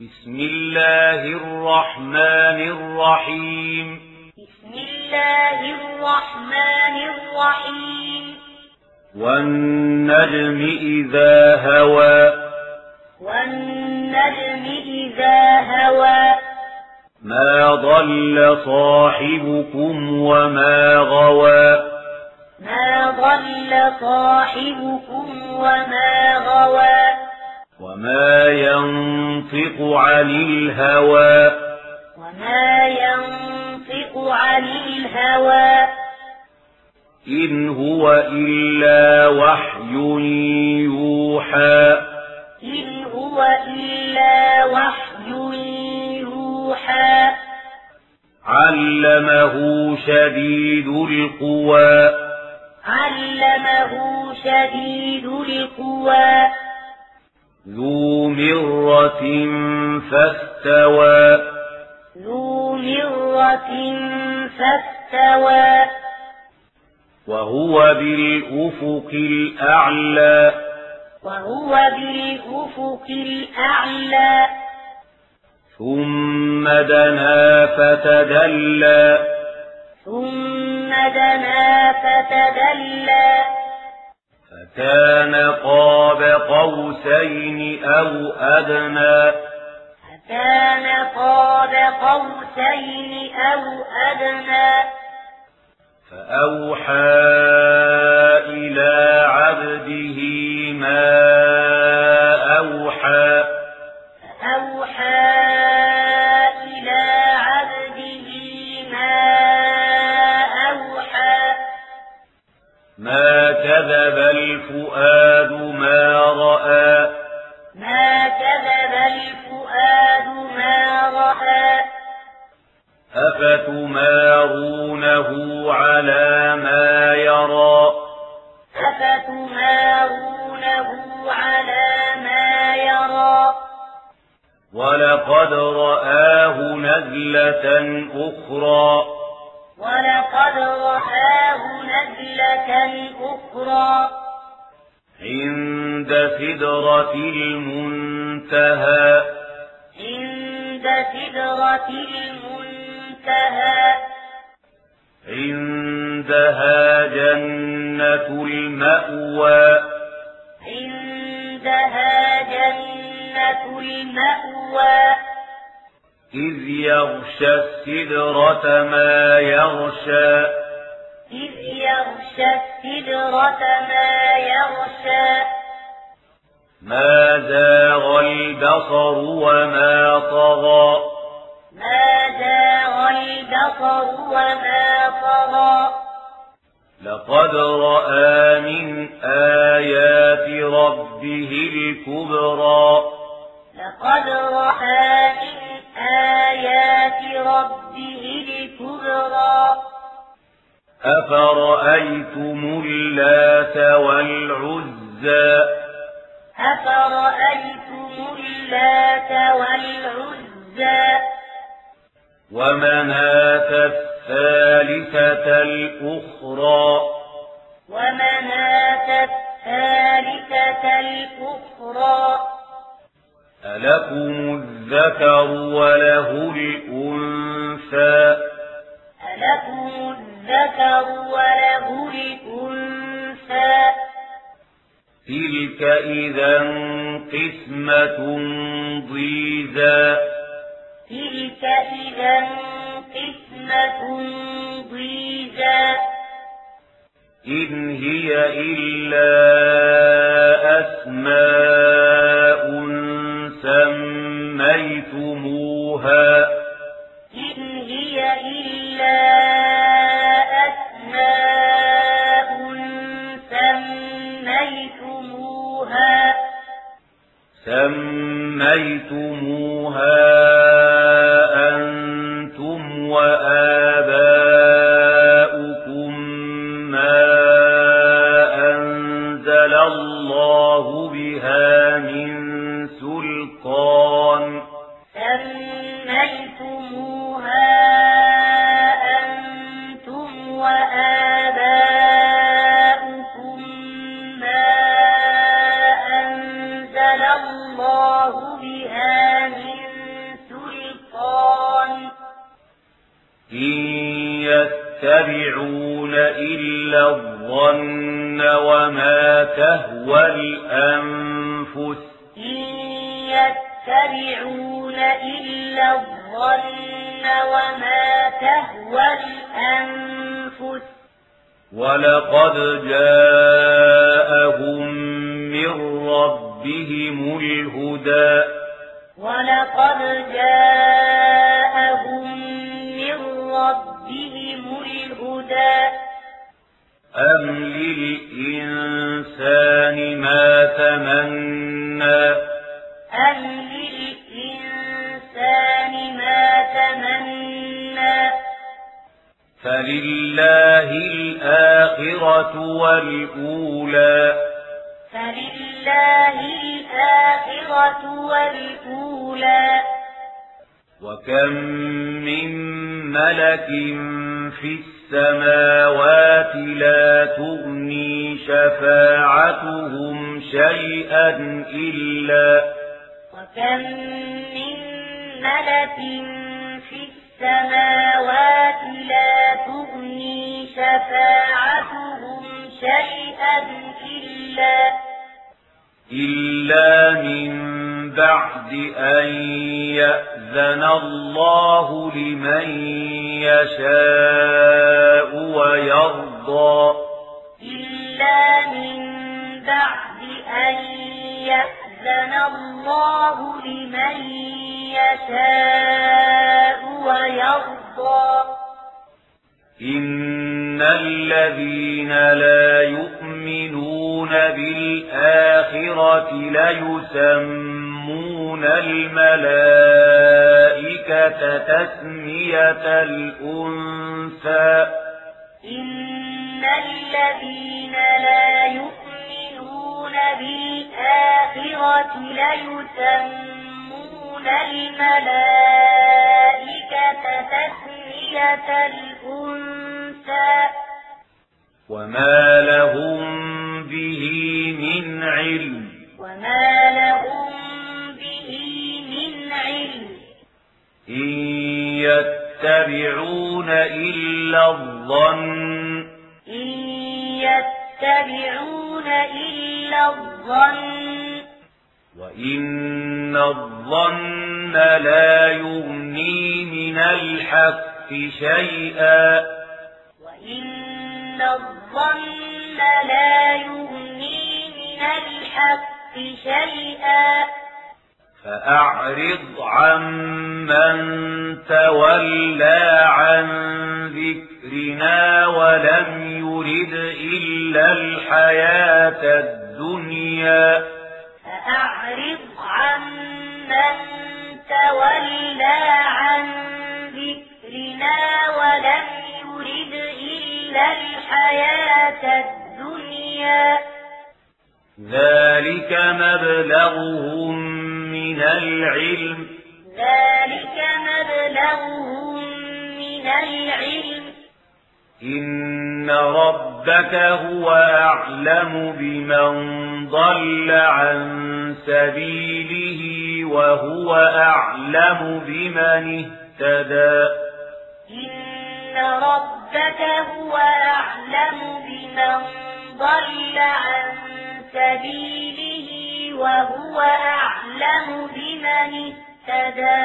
بسم الله الرحمن الرحيم. بسم الله الرحمن الرحيم. والنجم إذا هوى. والنجم إذا هوى. ما ضل صاحبكم وما غوى. ما ضل صاحبكم وما غوى. وما ينطق عن الهوى وما ينطق عن الهوى إن هو إلا وحي يوحى إن هو إلا وحي يوحى علمه شديد القوى علمه شديد القوى ذو مرة فاستوى. ذو مرة فاستوى. وهو بالأفق الأعلى. وهو بالأفق الأعلى. ثم دنا فتدلى. ثم دنا فتدلى. فكان قاب قوسين أو أدنى. فكان قاب قوسين أو أدنى. فأوحى ولقد رآه نزلة أخرى. ولقد رآه نزلة أخرى. عند سدرة المنتهى. عند سدرة المنتهى. عندها جنة المأوى. عندها جنة المأوى. إذ يغشى السدرة ما يغشى. إذ يغشى السدرة ما يغشى. ما زاغ البصر وما طغى. ما زاغ البصر وما طغى. لقد رأى من آيات ربه الكبرى. لقد رأى من آيات ربه الكبرى أفرأيتم اللات والعزى أفرأيتم اللات والعزى ومناة الثالثة الأخرى ومناة الثالثة الأخرى ألكم الذكر وله الأنثى ألكم الذكر وله الأنثى تلك إذا قسمة ضيزى تلك إذا قسمة ضيزى إن هي إلا أسماء سميتموها إن هي إلا أسماء سميتموها سميتموها يتبعون إلا الظن وما تهوى الأنفس. إن يتبعون إلا الظن وما تهوى الأنفس. ولقد جاءهم من ربهم الهدى. ولقد جاءهم أم للإنسان ما تمنى؟ أم للإنسان ما تمنى؟ فلله الآخرة والأولى. فلله الآخرة والأولى. وكم من ملك في السماوات لا تغني شفاعتهم شيئا إلا وكم من ملك في السماوات لا تغني شفاعتهم شيئا إلا إلا من بعد أن يأذن الله لمن يشاء ويرضى. إلا من بعد أن يأذن الله لمن يشاء ويرضى. إن الذين لا يؤمنون بالآخرة ليسمون الملائكة تسمية الأنثى. إن الذين لا يؤمنون بالآخرة ليسمون الملائكة تسمية الأنثى. وما لهم به من علم. وما لهم إن يتبعون إلا الظن إن يتبعون إلا الظن وإن الظن لا يغني من الحق شيئا وإن الظن لا يغني من الحق شيئا فأعرض عمن تولى عن ذكرنا ولم يرد إلا الحياة الدنيا. فأعرض عن من تولى عن ذكرنا ولم يرد إلا الحياة الدنيا. ذلك مبلغهم من العلم. ذلك مبلغهم من العلم. إن ربك هو أعلم بمن ضل عن سبيله وهو أعلم بمن اهتدى. إن ربك هو أعلم بمن ضل عن سبيله وهو أعلم بمن اهتدى.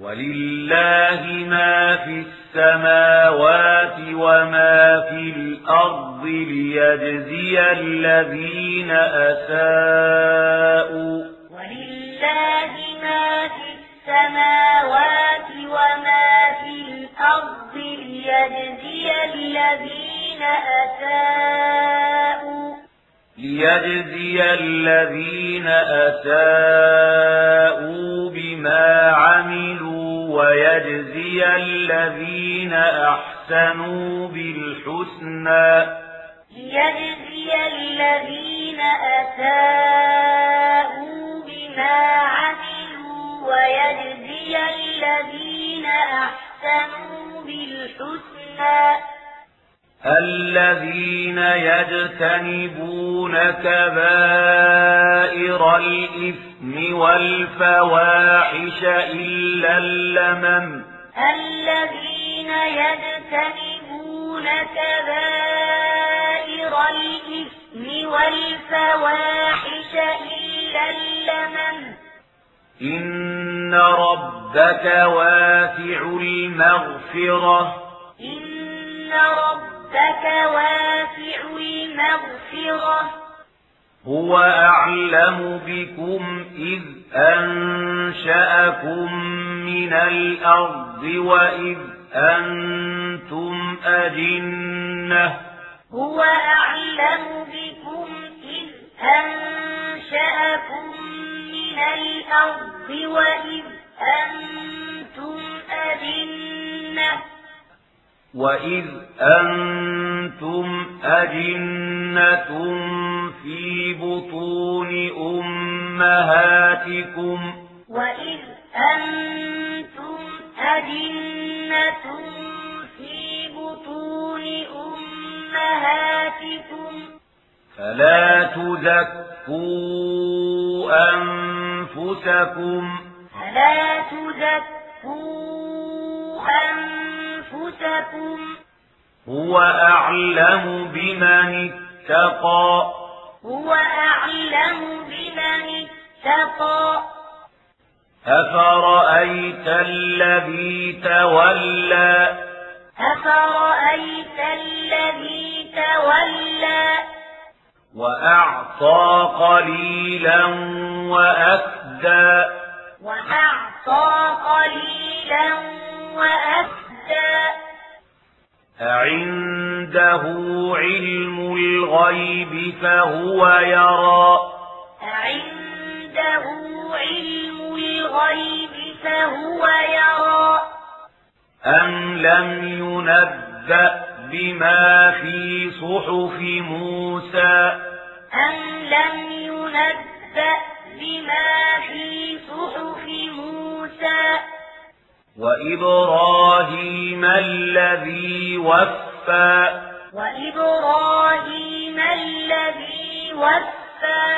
ولله ما في السماوات وما في الأرض ليجزي الذين أساءوا. ولله ما في السماوات وما في الأرض ليجزي الذين أساءوا. ليجزي الذين أساءوا بما عملوا ويجزي الذين أحسنوا بالحسنى. ليجزي الذين أساءوا بما عملوا ويجزي الذين أحسنوا بالحسنى. الذين يجتنبون كبائر الإثم والفواحش إلا اللمم. الذين يجتنبون كبائر الإثم والفواحش إلا اللمن إن ربك واسع المغفرة. إن ربك واسع المغفرة. هو أعلم بكم إذ أنشأكم من الأرض وإذ أنتم أجنة. هو أعلم بكم إذ أنشأكم من الأرض وإذ أنتم أجنة. وإذ أنتم أجنة في بطون أمهاتكم وإذ أنتم أجنة في بطون أمهاتكم فلا تزكوا أنفسكم فلا تزكوا أنفسكم. هو أعلم بمن اتقى. هو أعلم بمن اتقى. أفرأيت الذي تولى؟ أفرأيت الذي تولى؟ وأعطى قليلا وأكدى. وأعطى قليلا وأكدى أعنده علم الغيب فهو يرى. عنده علم الغيب فهو يرى. أم لم ينبأ بما في صحف موسى؟ أم لم ينبأ بما في صحف موسى؟ وإبراهيم الذي وفى. وإبراهيم الذي وفى.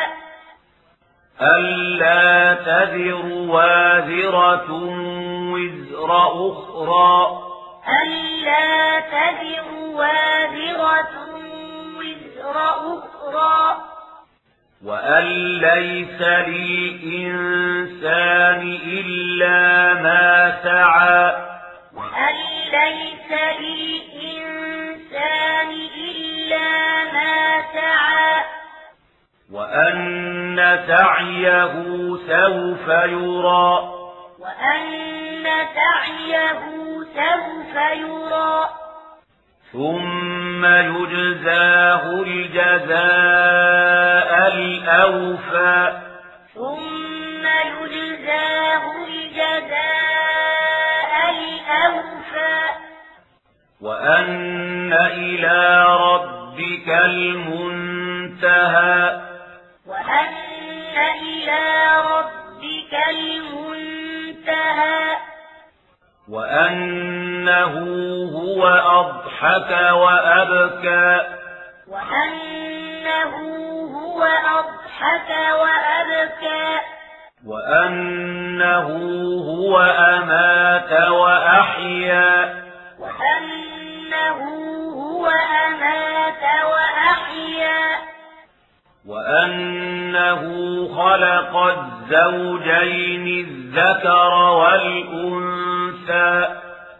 ألا تذر وازرة وزر أخرى. ألا تذر وازرة وزر أخرى. وأن ليس للإنسان إلا ما سعى وأن ليس للإنسان إلا ما سعى وأن سعيه سوف يرى وأن سعيه سوف يرى ثم يجزاه الجزاء الأوفى. ثم يجزاه الجزاء الأوفى. وأن إلى ربك المنتهى. وأن إلى ربك المنتهى. وأنه هو أضحك وأبكى. وأنه هو أضحك وأبكى. وأنه هو أمات وأحيا. وأنه هو أمات وأحيا. وأنه خلق الزوجين الذكر والأنثى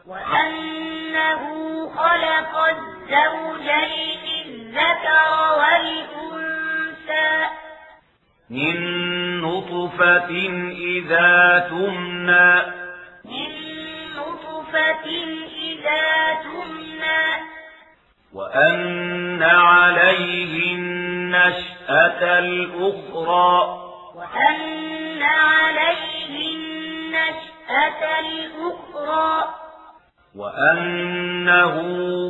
وأنه خلق الزوجين الذكر والأنثى من نطفة إذا تمنى من نطفة إذا تمنى وأن عليه النشأة الأخرى. وأن عليه النشأة الأخرى. وأنه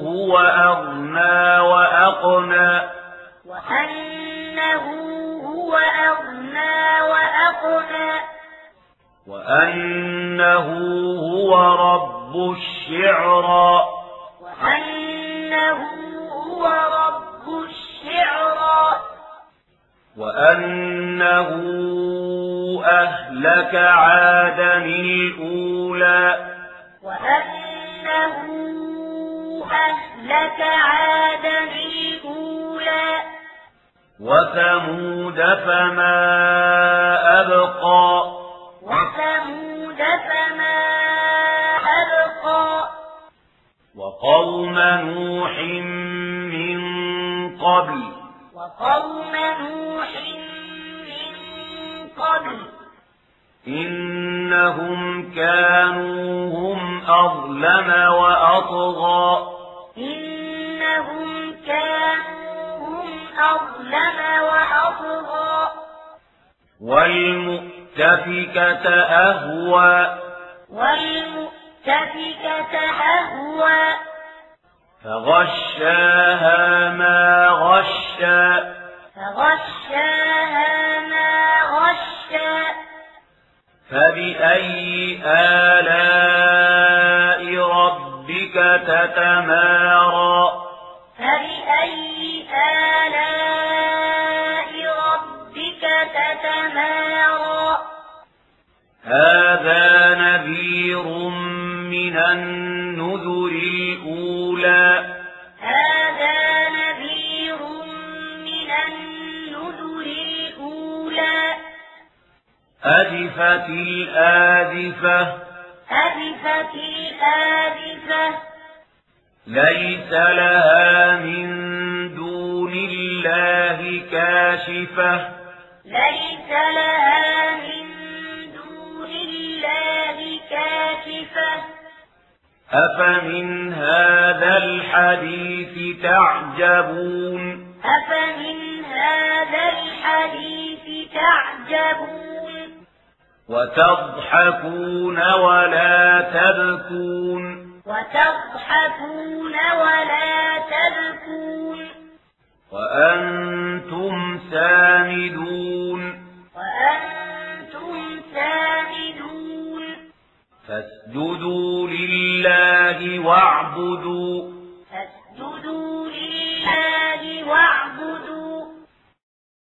هو أغنى وأقنى. وأنه هو أغنى وأقنى. وأنه هو رب الشعرى وأنه هو رب الشعرى وأنه أهلك عادا الأولى. وأنه أهلك عادا الأولى. وثمود فما أبقى. وثمود فما أبقى. وقوم نوح من قبل. وقوم نوح من قبل. إنهم كانوا هم أظلم وأطغى. إنهم كانوا هم أظلم وأطغى. والمؤتفكة أهوى. والمؤتفكة أهوى. فغشاها ما غشا. فغشاها ما غشا. فبأي آلاء ربك تتمارى؟ فبأي آلاء ربك تتمارى؟ هذا نذير من النذر الأولى هذا نذير من النذر الأولى. أزفت الآزفة أزفت الآزفة ليس لها من دون الله كاشفة. ليس لها من أفمن هذا الحديث تعجبون أفمن هذا الحديث تعجبون وتضحكون ولا تبكون وتضحكون ولا تبكون وأنتم سامدون فاسجدوا لله واعبدوا فاسجدوا لله واعبدوا